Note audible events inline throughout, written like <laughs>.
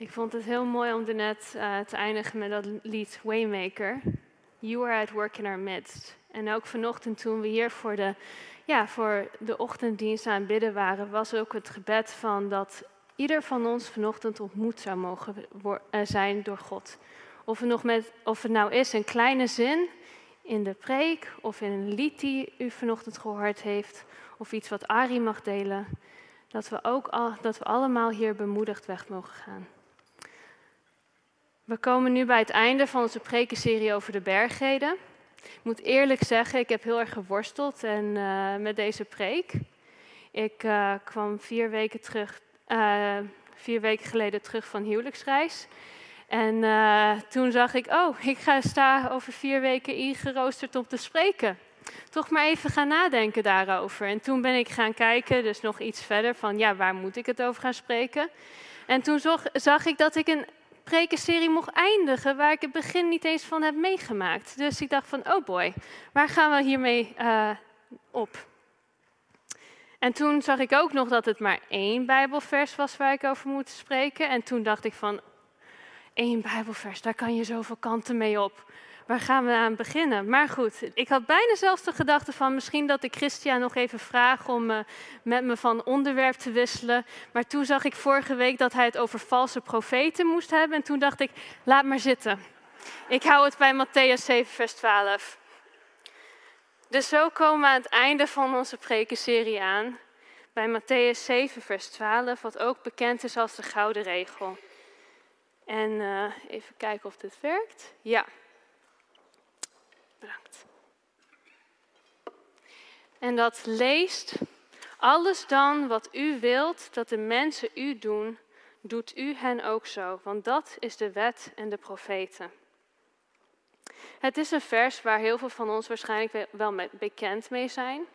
Ik vond het heel mooi om net uh, te eindigen met dat lied Waymaker. You are at work in our midst. En ook vanochtend toen we hier voor de, ja, voor de ochtenddienst aan bidden waren, was ook het gebed van dat ieder van ons vanochtend ontmoet zou mogen uh, zijn door God. Of het, nog met, of het nou is een kleine zin in de preek, of in een lied die u vanochtend gehoord heeft, of iets wat Ari mag delen, dat we ook al, dat we allemaal hier bemoedigd weg mogen gaan. We komen nu bij het einde van onze prekenserie over de bergreden. Ik moet eerlijk zeggen, ik heb heel erg geworsteld en, uh, met deze preek. Ik uh, kwam vier weken, terug, uh, vier weken geleden terug van huwelijksreis. En toen zag ik, oh, ik ga sta over vier weken ingeroosterd om te spreken. Toch maar even gaan nadenken daarover. En toen ben ik gaan kijken, dus nog iets verder, van ja, waar moet ik het over gaan spreken? En toen zag ik dat ik een prekenserie mocht eindigen waar ik het begin niet eens van heb meegemaakt. Dus ik dacht van, oh boy, waar gaan we hiermee uh, op? En toen zag ik ook nog dat het maar één Bijbelvers was waar ik over moet spreken. En toen dacht ik van, één Bijbelvers, daar kan je zoveel kanten mee op waar gaan we aan beginnen? Maar goed, ik had bijna zelfs de gedachte van misschien dat ik Christian nog even vraag om uh, met me van onderwerp te wisselen. Maar toen zag ik vorige week dat hij het over valse profeten moest hebben. En toen dacht ik, laat maar zitten. Ik hou het bij Matthäus 7, vers 12. Dus zo komen we aan het einde van onze prekenserie aan. Bij Matthäus 7, vers 12, wat ook bekend is als de gouden regel. En uh, even kijken of dit werkt. Ja. Bedankt. En dat leest, alles dan wat u wilt dat de mensen u doen, doet u hen ook zo, want dat is de wet en de profeten. Het is een vers waar heel veel van ons waarschijnlijk wel bekend mee zijn.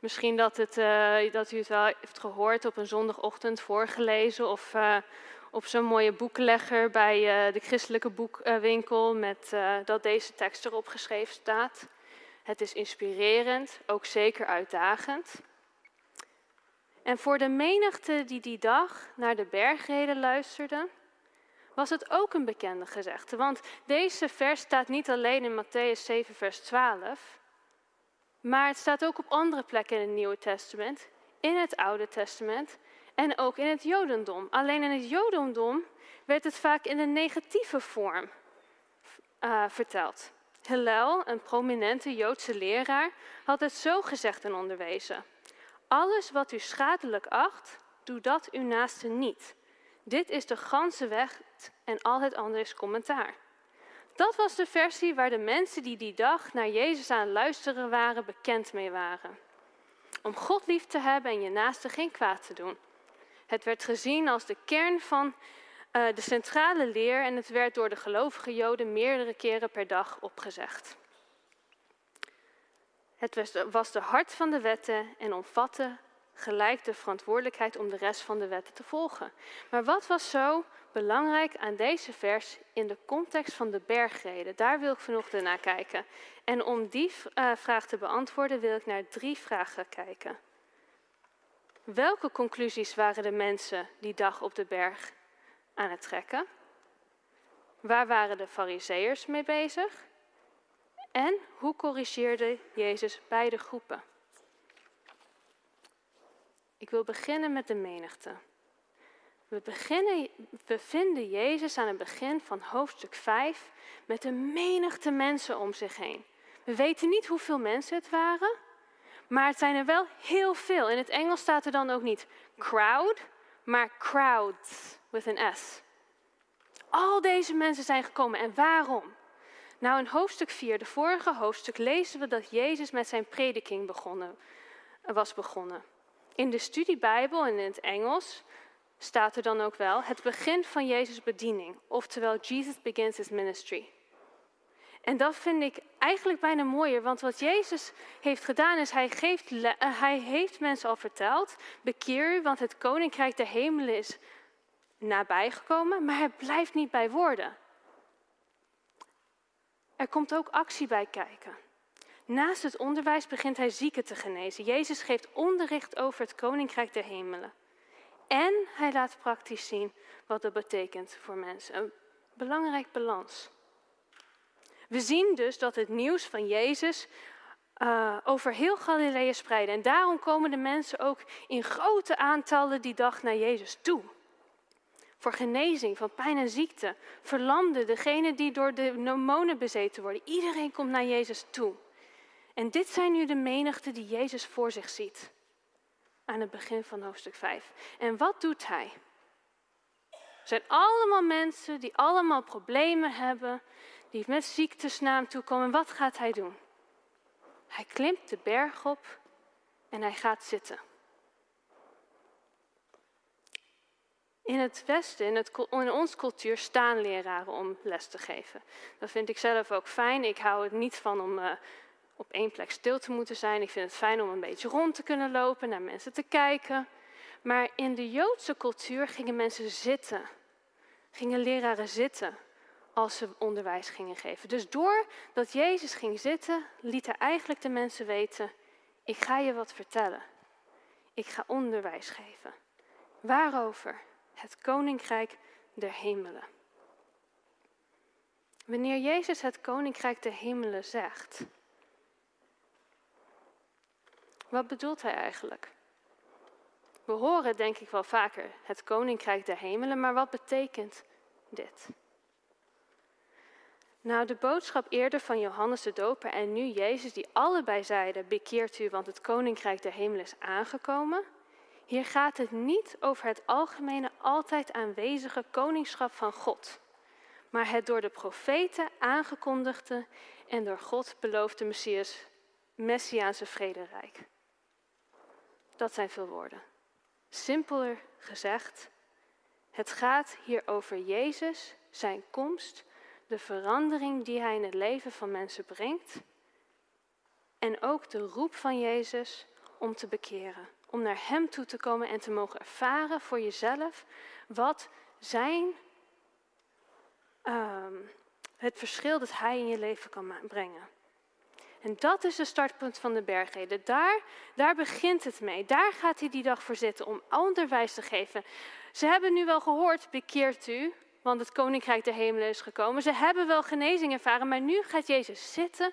Misschien dat, het, uh, dat u het wel heeft gehoord op een zondagochtend voorgelezen of uh, op zo'n mooie boekenlegger bij uh, de christelijke boekwinkel met uh, dat deze tekst erop geschreven staat. Het is inspirerend, ook zeker uitdagend. En voor de menigte die die dag naar de bergreden luisterde, was het ook een bekende gezegde. Want deze vers staat niet alleen in Matthäus 7, vers 12, maar het staat ook op andere plekken in het Nieuwe Testament, in het Oude Testament en ook in het Jodendom. Alleen in het Jodendom werd het vaak in een negatieve vorm uh, verteld. Hillel, een prominente Joodse leraar, had het zo gezegd en onderwezen. Alles wat u schadelijk acht, doe dat uw naaste niet. Dit is de ganse weg en al het andere is commentaar. Dat was de versie waar de mensen die die dag naar Jezus aan luisteren waren, bekend mee waren. Om God lief te hebben en je naaste geen kwaad te doen. Het werd gezien als de kern van uh, de centrale leer en het werd door de gelovige Joden meerdere keren per dag opgezegd. Het was de hart van de wetten en omvatte gelijk de verantwoordelijkheid om de rest van de wetten te volgen. Maar wat was zo belangrijk aan deze vers in de context van de bergreden? Daar wil ik vanochtend naar kijken. En om die uh, vraag te beantwoorden wil ik naar drie vragen kijken. Welke conclusies waren de mensen die dag op de berg aan het trekken? Waar waren de fariseërs mee bezig? En hoe corrigeerde Jezus beide groepen? Ik wil beginnen met de menigte. We, beginnen, we vinden Jezus aan het begin van hoofdstuk 5 met een menigte mensen om zich heen. We weten niet hoeveel mensen het waren, maar het zijn er wel heel veel. In het Engels staat er dan ook niet crowd, maar crowds with een S. Al deze mensen zijn gekomen. En waarom? Nou, in hoofdstuk 4, de vorige hoofdstuk, lezen we dat Jezus met zijn prediking begonnen, was begonnen. In de studiebijbel en in het Engels staat er dan ook wel het begin van Jezus' bediening, oftewel Jesus begins his ministry. En dat vind ik eigenlijk bijna mooier, want wat Jezus heeft gedaan is, hij, geeft, eh, hij heeft mensen al verteld, bekeer u, want het koninkrijk der hemelen is nabijgekomen, maar hij blijft niet bij woorden. Er komt ook actie bij kijken. Naast het onderwijs begint hij zieken te genezen. Jezus geeft onderricht over het koninkrijk der hemelen. En hij laat praktisch zien wat dat betekent voor mensen. Een belangrijk balans. We zien dus dat het nieuws van Jezus uh, over heel Galilea spreidde. En daarom komen de mensen ook in grote aantallen die dag naar Jezus toe. Voor genezing van pijn en ziekte, verlamden, degenen die door de nomonen bezeten worden. Iedereen komt naar Jezus toe. En dit zijn nu de menigten die Jezus voor zich ziet. Aan het begin van hoofdstuk 5. En wat doet hij? Het zijn allemaal mensen die allemaal problemen hebben, die met ziektes naar hem toe komen. Wat gaat hij doen? Hij klimt de berg op en hij gaat zitten. In het Westen, in, het, in onze cultuur, staan leraren om les te geven. Dat vind ik zelf ook fijn. Ik hou het niet van om uh, op één plek stil te moeten zijn. Ik vind het fijn om een beetje rond te kunnen lopen, naar mensen te kijken. Maar in de Joodse cultuur gingen mensen zitten. Gingen leraren zitten als ze onderwijs gingen geven. Dus doordat Jezus ging zitten, liet hij eigenlijk de mensen weten: ik ga je wat vertellen. Ik ga onderwijs geven. Waarover? Het koninkrijk der hemelen. Wanneer Jezus het koninkrijk der hemelen zegt, wat bedoelt hij eigenlijk? We horen denk ik wel vaker het koninkrijk der hemelen, maar wat betekent dit? Nou, de boodschap eerder van Johannes de Doper en nu Jezus, die allebei zeiden: Bekeert u, want het koninkrijk der hemel is aangekomen. Hier gaat het niet over het algemene, altijd aanwezige koningschap van God, maar het door de profeten aangekondigde en door God beloofde Messias, Messiaanse vrederijk. Dat zijn veel woorden. Simpeler gezegd, het gaat hier over Jezus, zijn komst de verandering die Hij in het leven van mensen brengt. En ook de roep van Jezus om te bekeren. Om naar Hem toe te komen en te mogen ervaren voor jezelf wat Zijn, uh, het verschil dat Hij in je leven kan brengen. En dat is de startpunt van de bergreden. Daar, daar begint het mee. Daar gaat hij die dag voor zitten om onderwijs te geven. Ze hebben nu wel gehoord, bekeert u want het koninkrijk der hemelen is gekomen. Ze hebben wel genezing ervaren, maar nu gaat Jezus zitten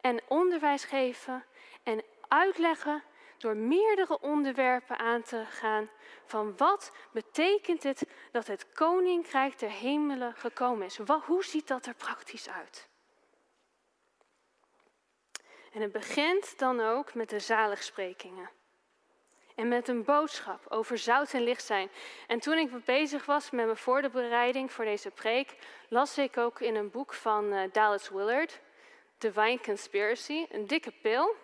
en onderwijs geven en uitleggen door meerdere onderwerpen aan te gaan van wat betekent het dat het koninkrijk der hemelen gekomen is. Wat, hoe ziet dat er praktisch uit? En het begint dan ook met de zaligsprekingen en met een boodschap over zout en licht zijn. En toen ik bezig was met mijn voorbereiding voor deze preek, las ik ook in een boek van uh, Dallas Willard, Divine Conspiracy, een dikke pil.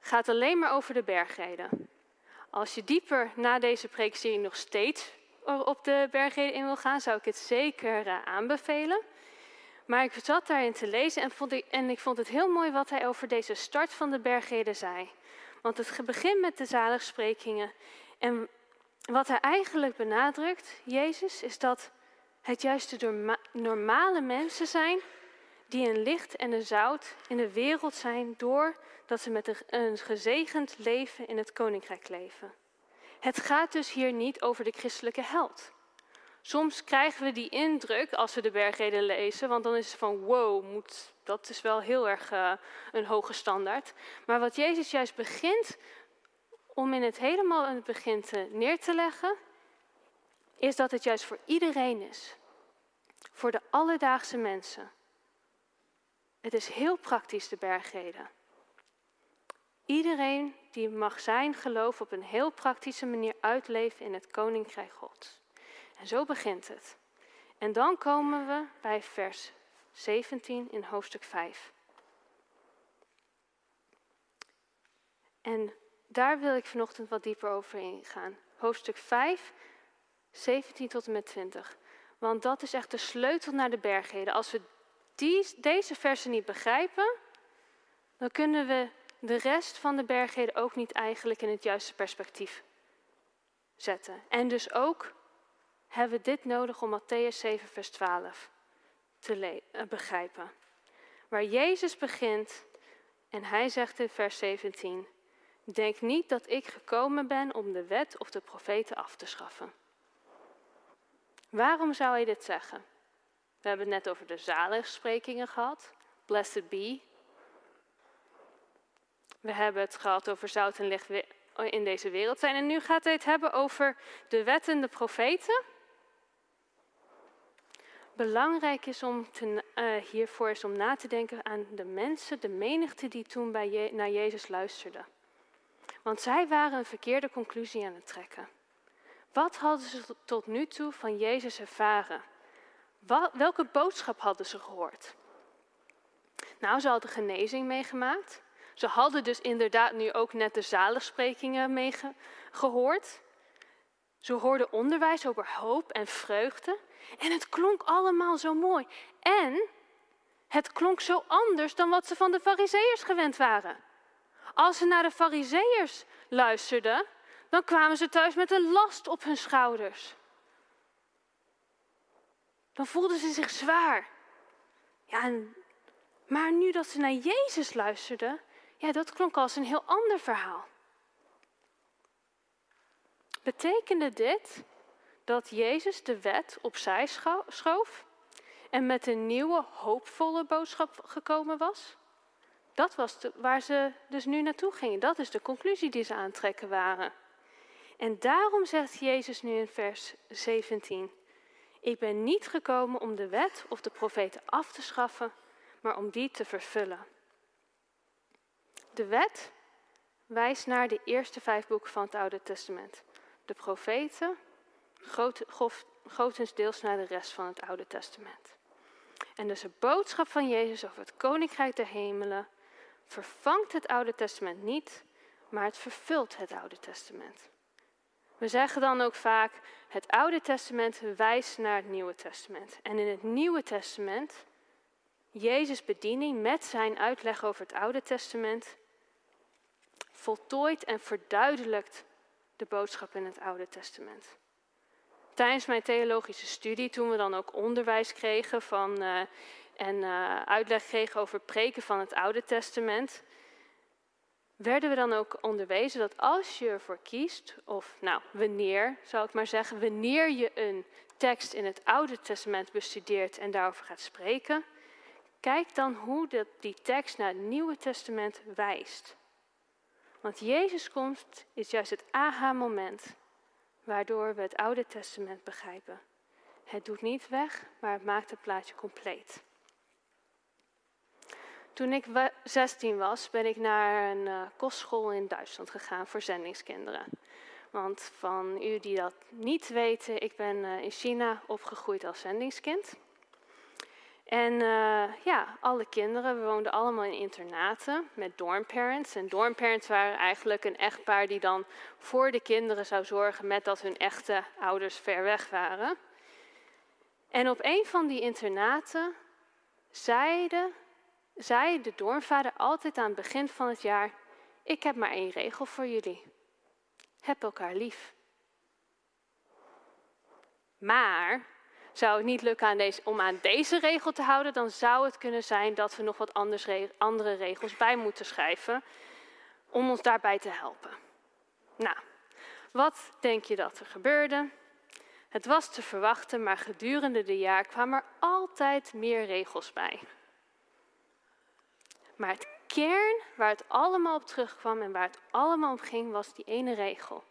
Gaat alleen maar over de bergreden. Als je dieper na deze preekserie nog steeds op de bergreden in wil gaan, zou ik het zeker uh, aanbevelen. Maar ik zat daarin te lezen en, vond ik, en ik vond het heel mooi wat hij over deze start van de bergreden zei. Want het begint met de zaligsprekingen. En wat hij eigenlijk benadrukt, Jezus, is dat het juist de normale mensen zijn die een licht en een zout in de wereld zijn doordat ze met een gezegend leven in het koninkrijk leven. Het gaat dus hier niet over de christelijke held. Soms krijgen we die indruk als we de bergreden lezen, want dan is het van wow, moet, dat is wel heel erg uh, een hoge standaard. Maar wat Jezus juist begint om in het helemaal in het begin te neer te leggen, is dat het juist voor iedereen is. Voor de alledaagse mensen. Het is heel praktisch, de bergreden. Iedereen die mag zijn geloof op een heel praktische manier uitleven in het koninkrijk Gods. En zo begint het. En dan komen we bij vers 17 in hoofdstuk 5. En daar wil ik vanochtend wat dieper over ingaan. Hoofdstuk 5, 17 tot en met 20. Want dat is echt de sleutel naar de bergheden. Als we die, deze versen niet begrijpen, dan kunnen we de rest van de bergheden ook niet eigenlijk in het juiste perspectief zetten. En dus ook hebben we dit nodig om Matthäus 7, vers 12 te uh, begrijpen. Waar Jezus begint en hij zegt in vers 17: Denk niet dat ik gekomen ben om de wet of de profeten af te schaffen. Waarom zou hij dit zeggen? We hebben het net over de zaligsprekingen gehad. Blessed be. We hebben het gehad over zout en licht in deze wereld zijn. En nu gaat hij het hebben over de wet en de profeten. Belangrijk is om te, uh, hiervoor is om na te denken aan de mensen, de menigte die toen bij naar Jezus luisterden. Want zij waren een verkeerde conclusie aan het trekken. Wat hadden ze tot nu toe van Jezus ervaren? Wat, welke boodschap hadden ze gehoord? Nou, ze hadden genezing meegemaakt. Ze hadden dus inderdaad nu ook net de zaligsprekingen meegehoord. Ze hoorden onderwijs over hoop en vreugde. En het klonk allemaal zo mooi. En het klonk zo anders dan wat ze van de fariseërs gewend waren. Als ze naar de fariseërs luisterden, dan kwamen ze thuis met een last op hun schouders. Dan voelden ze zich zwaar. Ja, maar nu dat ze naar Jezus luisterden, ja, dat klonk als een heel ander verhaal. Betekende dit dat Jezus de wet opzij schoof en met een nieuwe hoopvolle boodschap gekomen was? Dat was waar ze dus nu naartoe gingen. Dat is de conclusie die ze aantrekken waren. En daarom zegt Jezus nu in vers 17: Ik ben niet gekomen om de wet of de profeten af te schaffen, maar om die te vervullen. De wet wijst naar de eerste vijf boeken van het Oude Testament. De profeten grotendeels naar de rest van het Oude Testament. En dus de boodschap van Jezus over het Koninkrijk der Hemelen vervangt het Oude Testament niet, maar het vervult het Oude Testament. We zeggen dan ook vaak, het Oude Testament wijst naar het Nieuwe Testament. En in het Nieuwe Testament, Jezus' bediening met zijn uitleg over het Oude Testament, voltooid en verduidelijkt de boodschap in het Oude Testament. Tijdens mijn theologische studie, toen we dan ook onderwijs kregen van, uh, en uh, uitleg kregen over preken van het Oude Testament, werden we dan ook onderwezen dat als je ervoor kiest, of nou, wanneer, zou ik maar zeggen, wanneer je een tekst in het Oude Testament bestudeert en daarover gaat spreken, kijk dan hoe die tekst naar het Nieuwe Testament wijst. Want Jezus' komst is juist het aha-moment waardoor we het Oude Testament begrijpen. Het doet niet weg, maar het maakt het plaatje compleet. Toen ik 16 was, ben ik naar een uh, kostschool in Duitsland gegaan voor zendingskinderen. Want van u die dat niet weten, ik ben uh, in China opgegroeid als zendingskind. En uh, ja, alle kinderen, we woonden allemaal in internaten met dormparents. En dormparents waren eigenlijk een echtpaar die dan voor de kinderen zou zorgen met dat hun echte ouders ver weg waren. En op een van die internaten zeiden zei de doornvader altijd aan het begin van het jaar: Ik heb maar één regel voor jullie. Heb elkaar lief. Maar zou het niet lukken aan deze, om aan deze regel te houden, dan zou het kunnen zijn dat we nog wat anders, andere regels bij moeten schrijven om ons daarbij te helpen. Nou, wat denk je dat er gebeurde? Het was te verwachten, maar gedurende de jaar kwamen er altijd meer regels bij. Maar het kern waar het allemaal op terugkwam en waar het allemaal om ging, was die ene regel.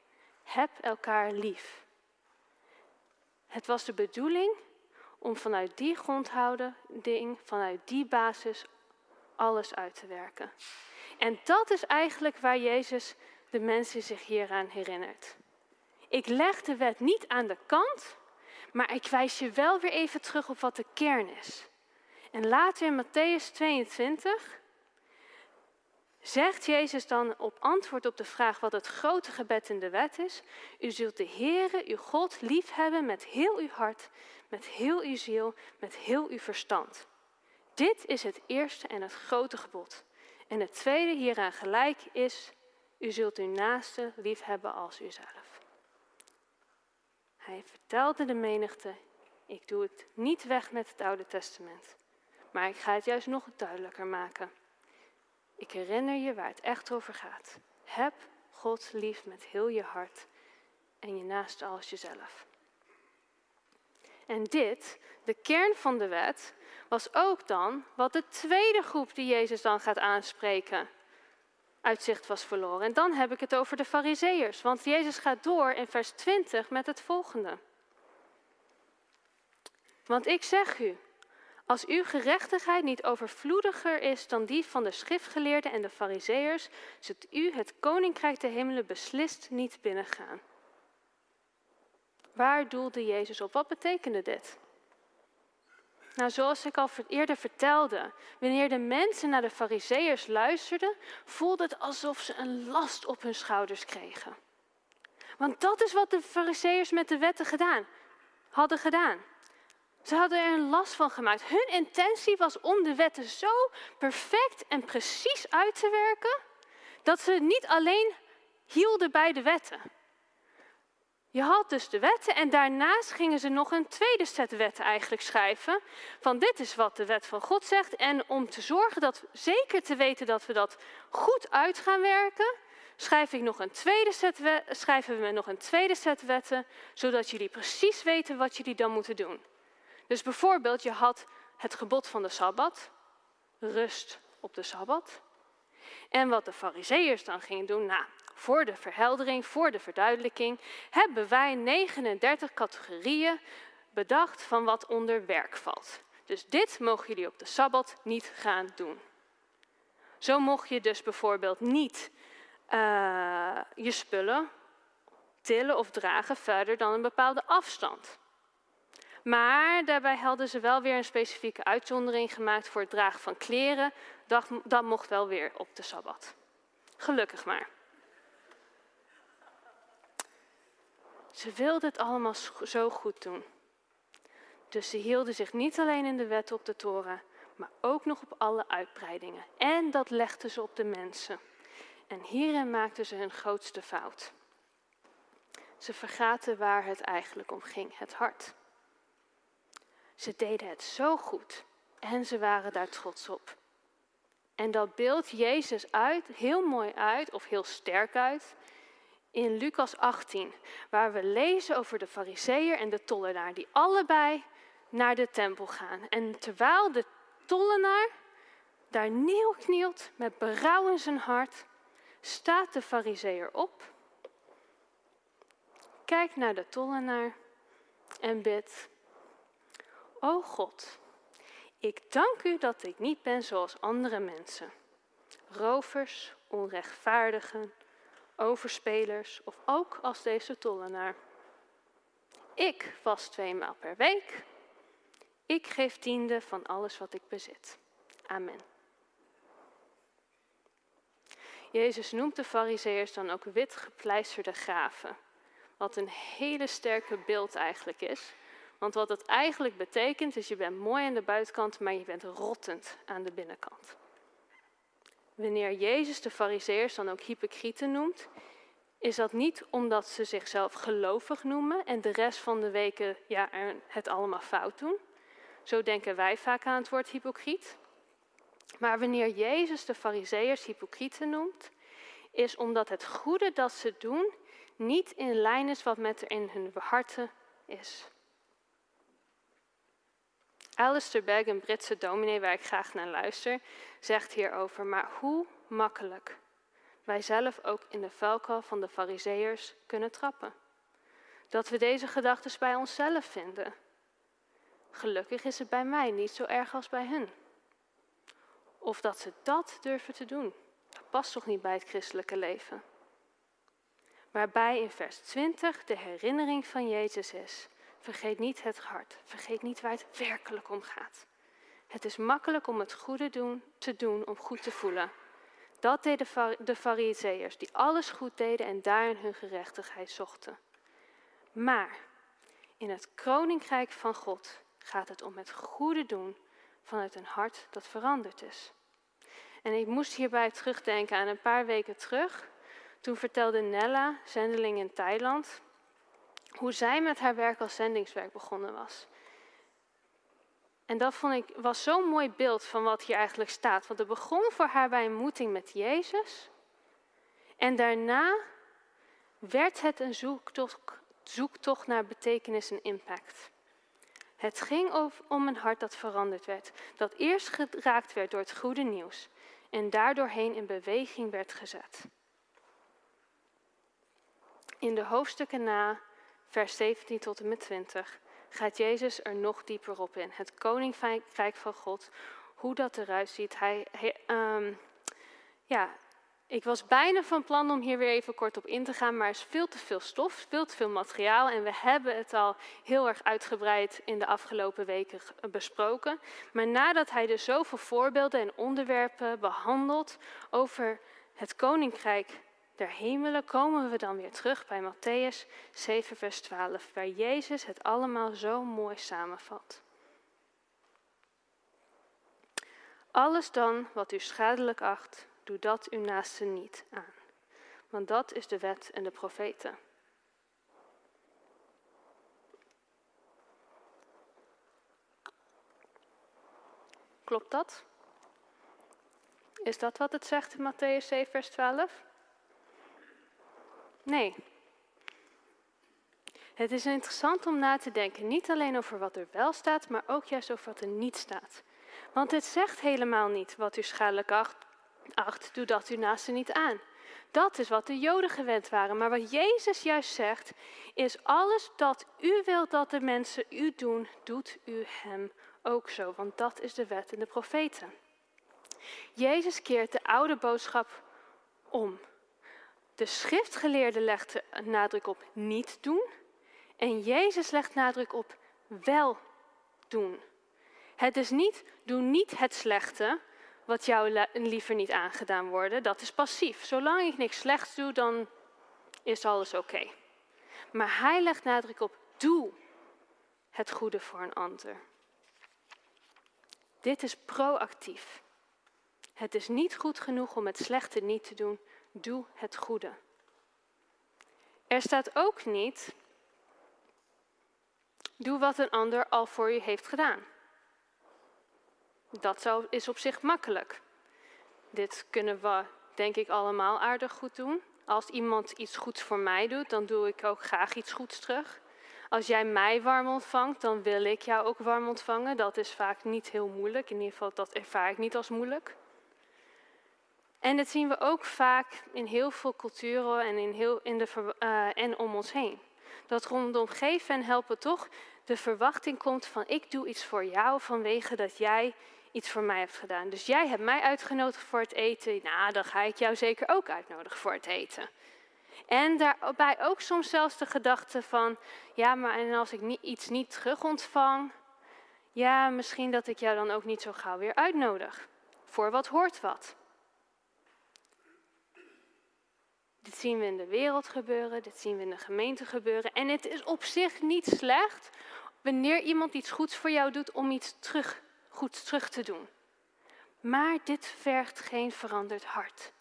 Heb elkaar lief. Het was de bedoeling om vanuit die grondhouding, vanuit die basis, alles uit te werken. En dat is eigenlijk waar Jezus de mensen zich hieraan herinnert. Ik leg de wet niet aan de kant, maar ik wijs je wel weer even terug op wat de kern is. En later in Matthäus 22 Zegt Jezus dan op antwoord op de vraag wat het grote gebed in de wet is? U zult de Heere, uw God, liefhebben met heel uw hart, met heel uw ziel, met heel uw verstand. Dit is het eerste en het grote gebod. En het tweede hieraan gelijk is, u zult uw naaste liefhebben als uzelf. Hij vertelde de menigte, ik doe het niet weg met het Oude Testament, maar ik ga het juist nog duidelijker maken. Ik herinner je waar het echt over gaat. Heb God lief met heel je hart en je naaste als jezelf. En dit, de kern van de wet, was ook dan wat de tweede groep die Jezus dan gaat aanspreken uit zicht was verloren. En dan heb ik het over de Fariseërs, want Jezus gaat door in vers 20 met het volgende. Want ik zeg u, als uw gerechtigheid niet overvloediger is dan die van de schriftgeleerden en de Fariseërs, zult u het koninkrijk der hemelen beslist niet binnengaan. Waar doelde Jezus op? Wat betekende dit? Nou, zoals ik al eerder vertelde, wanneer de mensen naar de Fariseërs luisterden, voelde het alsof ze een last op hun schouders kregen. Want dat is wat de Fariseërs met de wetten gedaan, hadden gedaan. Ze hadden er een last van gemaakt. Hun intentie was om de wetten zo perfect en precies uit te werken, dat ze niet alleen hielden bij de wetten. Je had dus de wetten en daarnaast gingen ze nog een tweede set wetten eigenlijk schrijven. Van dit is wat de wet van God zegt. En om te zorgen dat, zeker te weten dat we dat goed uit gaan werken, schrijf ik nog een tweede set schrijven we nog een tweede set wetten, zodat jullie precies weten wat jullie dan moeten doen. Dus bijvoorbeeld, je had het gebod van de Sabbat, rust op de Sabbat. En wat de Fariseërs dan gingen doen, nou, voor de verheldering, voor de verduidelijking, hebben wij 39 categorieën bedacht van wat onder werk valt. Dus dit mogen jullie op de Sabbat niet gaan doen. Zo mocht je dus bijvoorbeeld niet uh, je spullen tillen of dragen verder dan een bepaalde afstand. Maar daarbij hadden ze wel weer een specifieke uitzondering gemaakt voor het dragen van kleren. Dat, dat mocht wel weer op de Sabbat. Gelukkig maar. Ze wilden het allemaal zo goed doen. Dus ze hielden zich niet alleen in de wet op de toren, maar ook nog op alle uitbreidingen. En dat legden ze op de mensen. En hierin maakten ze hun grootste fout. Ze vergaten waar het eigenlijk om ging, het hart. Ze deden het zo goed en ze waren daar trots op. En dat beeld Jezus uit, heel mooi uit, of heel sterk uit, in Lucas 18, waar we lezen over de fariseer en de tollenaar, die allebei naar de tempel gaan. En terwijl de tollenaar daar neerknielt met berouw in zijn hart, staat de fariseer op, kijkt naar de tollenaar en bidt, O God, ik dank u dat ik niet ben zoals andere mensen, rovers, onrechtvaardigen, overspelers of ook als deze tollenaar. Ik was twee maal per week. Ik geef tiende van alles wat ik bezit. Amen. Jezus noemt de fariseërs dan ook wit gepleisterde gaven. Wat een hele sterke beeld eigenlijk is. Want wat het eigenlijk betekent is je bent mooi aan de buitenkant, maar je bent rottend aan de binnenkant. Wanneer Jezus de fariseërs dan ook hypocrieten noemt, is dat niet omdat ze zichzelf gelovig noemen en de rest van de weken ja, het allemaal fout doen. Zo denken wij vaak aan het woord hypocriet. Maar wanneer Jezus de fariseërs hypocrieten noemt, is omdat het goede dat ze doen niet in lijn is wat met er in hun harten is. Alistair Begg, een Britse dominee waar ik graag naar luister, zegt hierover, maar hoe makkelijk wij zelf ook in de vuilkal van de fariseërs kunnen trappen. Dat we deze gedachten bij onszelf vinden. Gelukkig is het bij mij niet zo erg als bij hen. Of dat ze dat durven te doen. Dat past toch niet bij het christelijke leven. Waarbij in vers 20 de herinnering van Jezus is. Vergeet niet het hart. Vergeet niet waar het werkelijk om gaat. Het is makkelijk om het goede doen, te doen om goed te voelen. Dat deden de Fariseërs, die alles goed deden en daarin hun gerechtigheid zochten. Maar in het koninkrijk van God gaat het om het goede doen vanuit een hart dat veranderd is. En ik moest hierbij terugdenken aan een paar weken terug. Toen vertelde Nella, zendeling in Thailand, hoe zij met haar werk als zendingswerk begonnen was. En dat vond ik, was zo'n mooi beeld van wat hier eigenlijk staat. Want het begon voor haar bij een ontmoeting met Jezus. En daarna werd het een zoektocht, zoektocht naar betekenis en impact. Het ging om een hart dat veranderd werd, dat eerst geraakt werd door het goede nieuws en daardoorheen in beweging werd gezet. In de hoofdstukken na, vers 17 tot en met 20, gaat Jezus er nog dieper op in. Het koninkrijk van God, hoe dat eruit ziet. Hij, um, ja, ik was bijna van plan om hier weer even kort op in te gaan, maar er is veel te veel stof, veel te veel materiaal en we hebben het al heel erg uitgebreid in de afgelopen weken besproken. Maar nadat hij dus zoveel voorbeelden en onderwerpen behandelt over het koninkrijk der hemelen, komen we dan weer terug bij Matthäus 7, vers 12, waar Jezus het allemaal zo mooi samenvat. Alles dan wat u schadelijk acht, doe dat uw naaste niet aan. Want dat is de wet en de profeten. Klopt dat? Is dat wat het zegt in Matthäus 7, vers 12? Nee. Het is interessant om na te denken, niet alleen over wat er wel staat, maar ook juist over wat er niet staat. Want het zegt helemaal niet wat u schadelijk acht, acht doe dat u naaste niet aan. Dat is wat de Joden gewend waren. Maar wat Jezus juist zegt, is alles dat u wilt dat de mensen u doen, doet u hem ook zo. Want dat is de wet en de profeten. Jezus keert de oude boodschap om. De schriftgeleerde legt nadruk op niet doen. En Jezus legt nadruk op wel doen. Het is niet, doe niet het slechte, wat jou liever niet aangedaan worden. Dat is passief. Zolang ik niks slechts doe, dan is alles oké. Maar hij legt nadruk op, doe het goede voor een ander. Dit is proactief. Het is niet goed genoeg om het slechte niet te doen. Doe het goede. Er staat ook niet, doe wat een ander al voor je heeft gedaan. Dat zou, is op zich makkelijk. Dit kunnen we, denk ik, allemaal aardig goed doen. Als iemand iets goeds voor mij doet, dan doe ik ook graag iets goeds terug. Als jij mij warm ontvangt, dan wil ik jou ook warm ontvangen. Dat is vaak niet heel moeilijk. In ieder geval, dat ervaar ik niet als moeilijk. En dat zien we ook vaak in heel veel culturen en, in heel, in de, uh, en om ons heen. Dat rondom geven en helpen toch de verwachting komt van ik doe iets voor jou vanwege dat jij iets voor mij hebt gedaan. Dus jij hebt mij uitgenodigd voor het eten. Nou, dan ga ik jou zeker ook uitnodigen voor het eten. En daarbij ook soms zelfs de gedachte van, ja, maar en als ik iets niet terug ontvang, ja, misschien dat ik jou dan ook niet zo gauw weer uitnodig. Voor wat hoort wat. Dit zien we in de wereld gebeuren, dit zien we in de gemeente gebeuren. En het is op zich niet slecht wanneer iemand iets goeds voor jou doet om iets terug goed terug te doen. Maar dit vergt geen veranderd hart.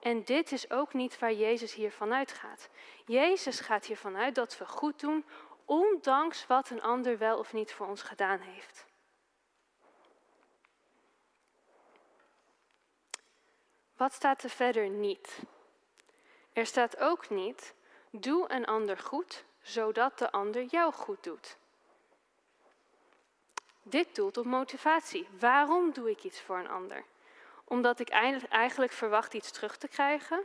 En dit is ook niet waar Jezus hier vanuit gaat. Jezus gaat hiervan uit dat we goed doen, ondanks wat een ander wel of niet voor ons gedaan heeft. Wat staat er verder niet? Er staat ook niet, doe een ander goed, zodat de ander jou goed doet. Dit doelt op motivatie. Waarom doe ik iets voor een ander? Omdat ik eigenlijk verwacht iets terug te krijgen?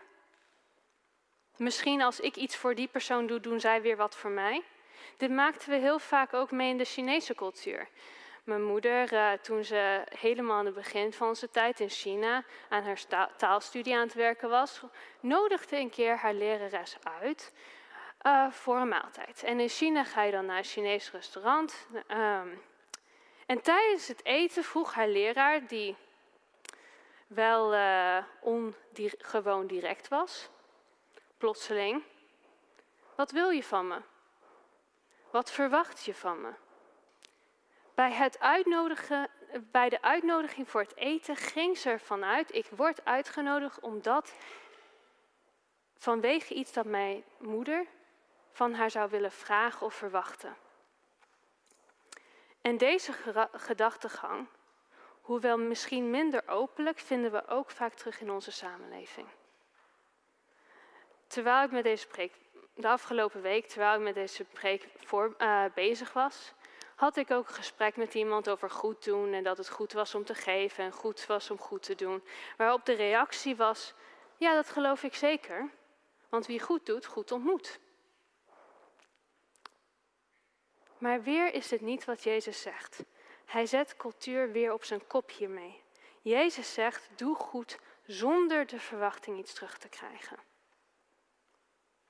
Misschien als ik iets voor die persoon doe, doen zij weer wat voor mij? Dit maakten we heel vaak ook mee in de Chinese cultuur. Mijn moeder, eh, toen ze helemaal aan het begin van onze tijd in China aan haar taalstudie aan het werken was, nodigde een keer haar lerares uit uh, voor een maaltijd. En in China ga je dan naar een Chinees restaurant. Uh, en tijdens het eten vroeg haar leraar, die wel uh, ongewoon direct was, plotseling: Wat wil je van me? Wat verwacht je van me? Bij, het uitnodigen, bij de uitnodiging voor het eten ging ze ervan uit: ik word uitgenodigd omdat vanwege iets dat mijn moeder van haar zou willen vragen of verwachten. En deze gedachtegang, hoewel misschien minder openlijk, vinden we ook vaak terug in onze samenleving. terwijl ik met deze preek, de afgelopen week, terwijl ik met deze preek uh, bezig was, had ik ook een gesprek met iemand over goed doen en dat het goed was om te geven en goed was om goed te doen. Waarop de reactie was, ja, dat geloof ik zeker, want wie goed doet, goed ontmoet. Maar weer is het niet wat Jezus zegt. Hij zet cultuur weer op zijn kop hiermee. Jezus zegt: doe goed zonder de verwachting iets terug te krijgen.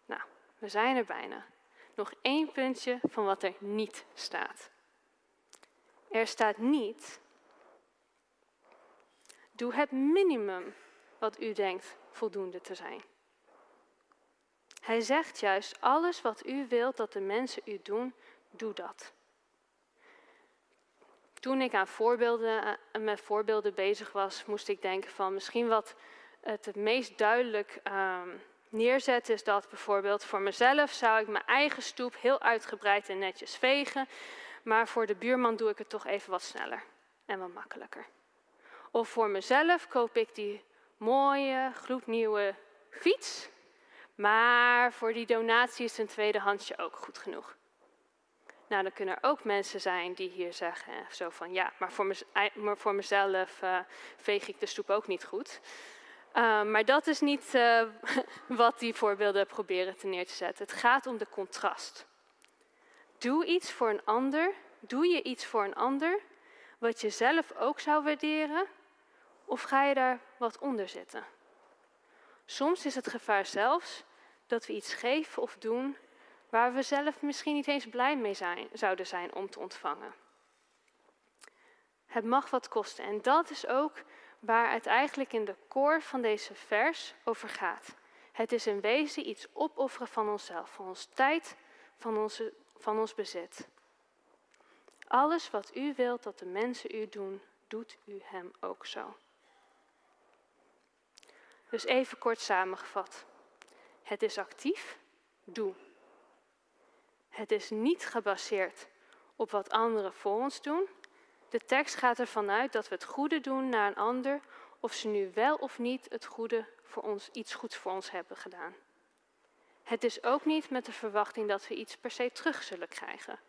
Nou, we zijn er bijna. Nog één puntje van wat er niet staat. Er staat niet: doe het minimum wat u denkt voldoende te zijn. Hij zegt juist: alles wat u wilt dat de mensen u doen, doe dat. Toen ik aan voorbeelden, eh, met voorbeelden bezig was, moest ik denken van misschien wat het het meest duidelijk um, neerzet is dat bijvoorbeeld voor mezelf zou ik mijn eigen stoep heel uitgebreid en netjes vegen, maar voor de buurman doe ik het toch even wat sneller en wat makkelijker. Of voor mezelf koop ik die mooie, gloednieuwe fiets, maar voor die donatie is een tweedehandsje ook goed genoeg. Nou, dan kunnen er ook mensen zijn die hier zeggen zo van ja, maar voor, maar voor mezelf uh, veeg ik de stoep ook niet goed. Uh, maar dat is niet uh, <laughs> wat die voorbeelden proberen te neer te zetten. Het gaat om de contrast. Doe iets voor een ander, doe je iets voor een ander wat je zelf ook zou waarderen, of ga je daar wat onder zitten? Soms is het gevaar zelfs dat we iets geven of doen waar we zelf misschien niet eens blij mee zouden zijn om te ontvangen. Het mag wat kosten en dat is ook waar het eigenlijk in de koor van deze vers over gaat. Het is in wezen iets opofferen van onszelf, van ons tijd, van, onze, van ons bezit. Alles wat u wilt dat de mensen u doen, doet u hem ook zo. Dus even kort samengevat. Het is actief, doe. Het is niet gebaseerd op wat anderen voor ons doen. De tekst gaat ervan uit dat we het goede doen naar een ander, of ze nu wel of niet het goede voor ons, iets goeds voor ons hebben gedaan. Het is ook niet met de verwachting dat we iets per se terug zullen krijgen.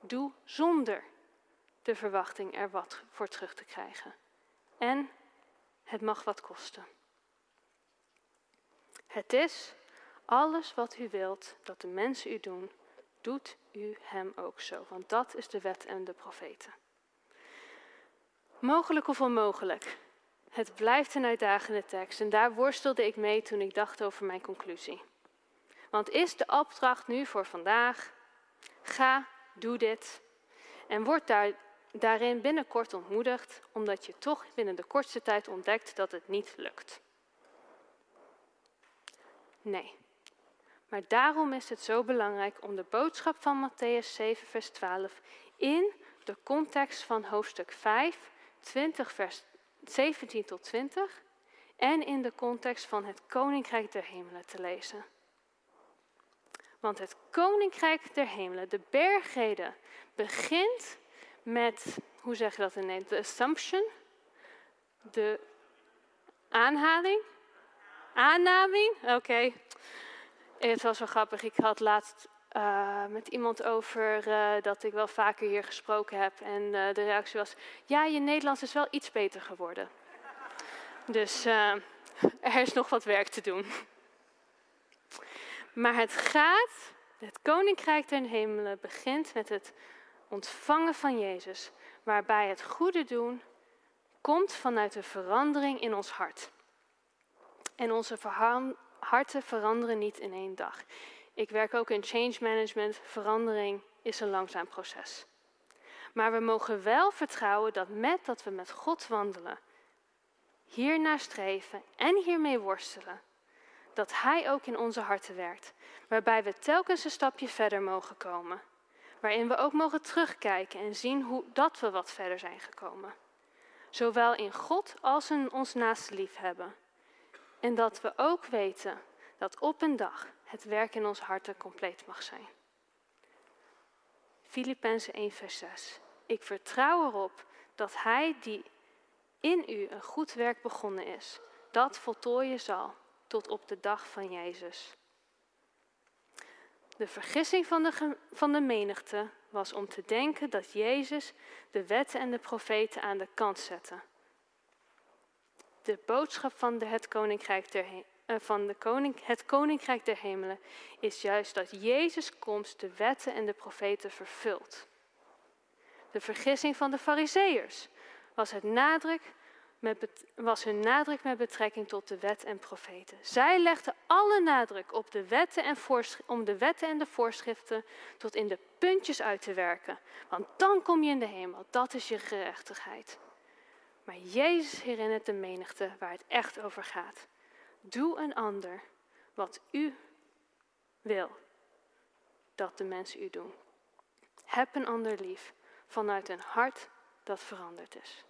Doe zonder de verwachting er wat voor terug te krijgen. En het mag wat kosten. Het is alles wat u wilt dat de mensen u doen, doet u hem ook zo. Want dat is de wet en de profeten. Mogelijk of onmogelijk? Het blijft een uitdagende tekst en daar worstelde ik mee toen ik dacht over mijn conclusie. Want is de opdracht nu voor vandaag, ga, doe dit en word daar, daarin binnenkort ontmoedigd, omdat je toch binnen de kortste tijd ontdekt dat het niet lukt? Nee. Maar daarom is het zo belangrijk om de boodschap van Matthäus 7, vers 12 in de context van hoofdstuk 5, 20, vers 17 tot 20 en in de context van het Koninkrijk der Hemelen te lezen. Want het Koninkrijk der Hemelen, de bergreden, begint met, hoe zeg je dat in Nederland, de assumption, de aanhaling, aannaming, oké. Het was wel grappig. Ik had laatst uh, met iemand over uh, dat ik wel vaker hier gesproken heb. En uh, de reactie was: Ja, je Nederlands is wel iets beter geworden. Dus <laughs> er is nog wat werk te doen. Maar het gaat, het koninkrijk der hemelen begint met het ontvangen van Jezus, waarbij het goede doen komt vanuit de verandering in ons hart. En onze harten veranderen niet in één dag. Ik werk ook in change management. Verandering is een langzaam proces. Maar we mogen wel vertrouwen dat met dat we met God wandelen, hiernaar streven en hiermee worstelen, dat Hij ook in onze harten werkt, waarbij we telkens een stapje verder mogen komen, waarin we ook mogen terugkijken en zien hoe dat we wat verder zijn gekomen. Zowel in God als in ons naaste lief hebben. En dat we ook weten dat op een dag het werk in ons harten compleet mag zijn. Filippenzen 1, vers 6. Ik vertrouw erop dat Hij die in u een goed werk begonnen is, dat voltooien zal tot op de dag van Jezus. De vergissing van de, van de menigte was om te denken dat Jezus de wetten en de profeten aan de kant zette. De boodschap van, de het, koninkrijk der, uh, van de koning, het koninkrijk der hemelen is juist dat Jezus komst de wetten en de profeten vervult. De vergissing van de Fariseërs was, het nadruk met, was hun nadruk met betrekking tot de wet en profeten. Zij legden alle nadruk op de wetten en om de wetten en de voorschriften tot in de puntjes uit te werken. Want dan kom je in de hemel, dat is je gerechtigheid. Maar Jezus herinnert de menigte waar het echt over gaat. Doe een ander wat u wil dat de mensen u doen. Heb een ander lief vanuit een hart dat veranderd is.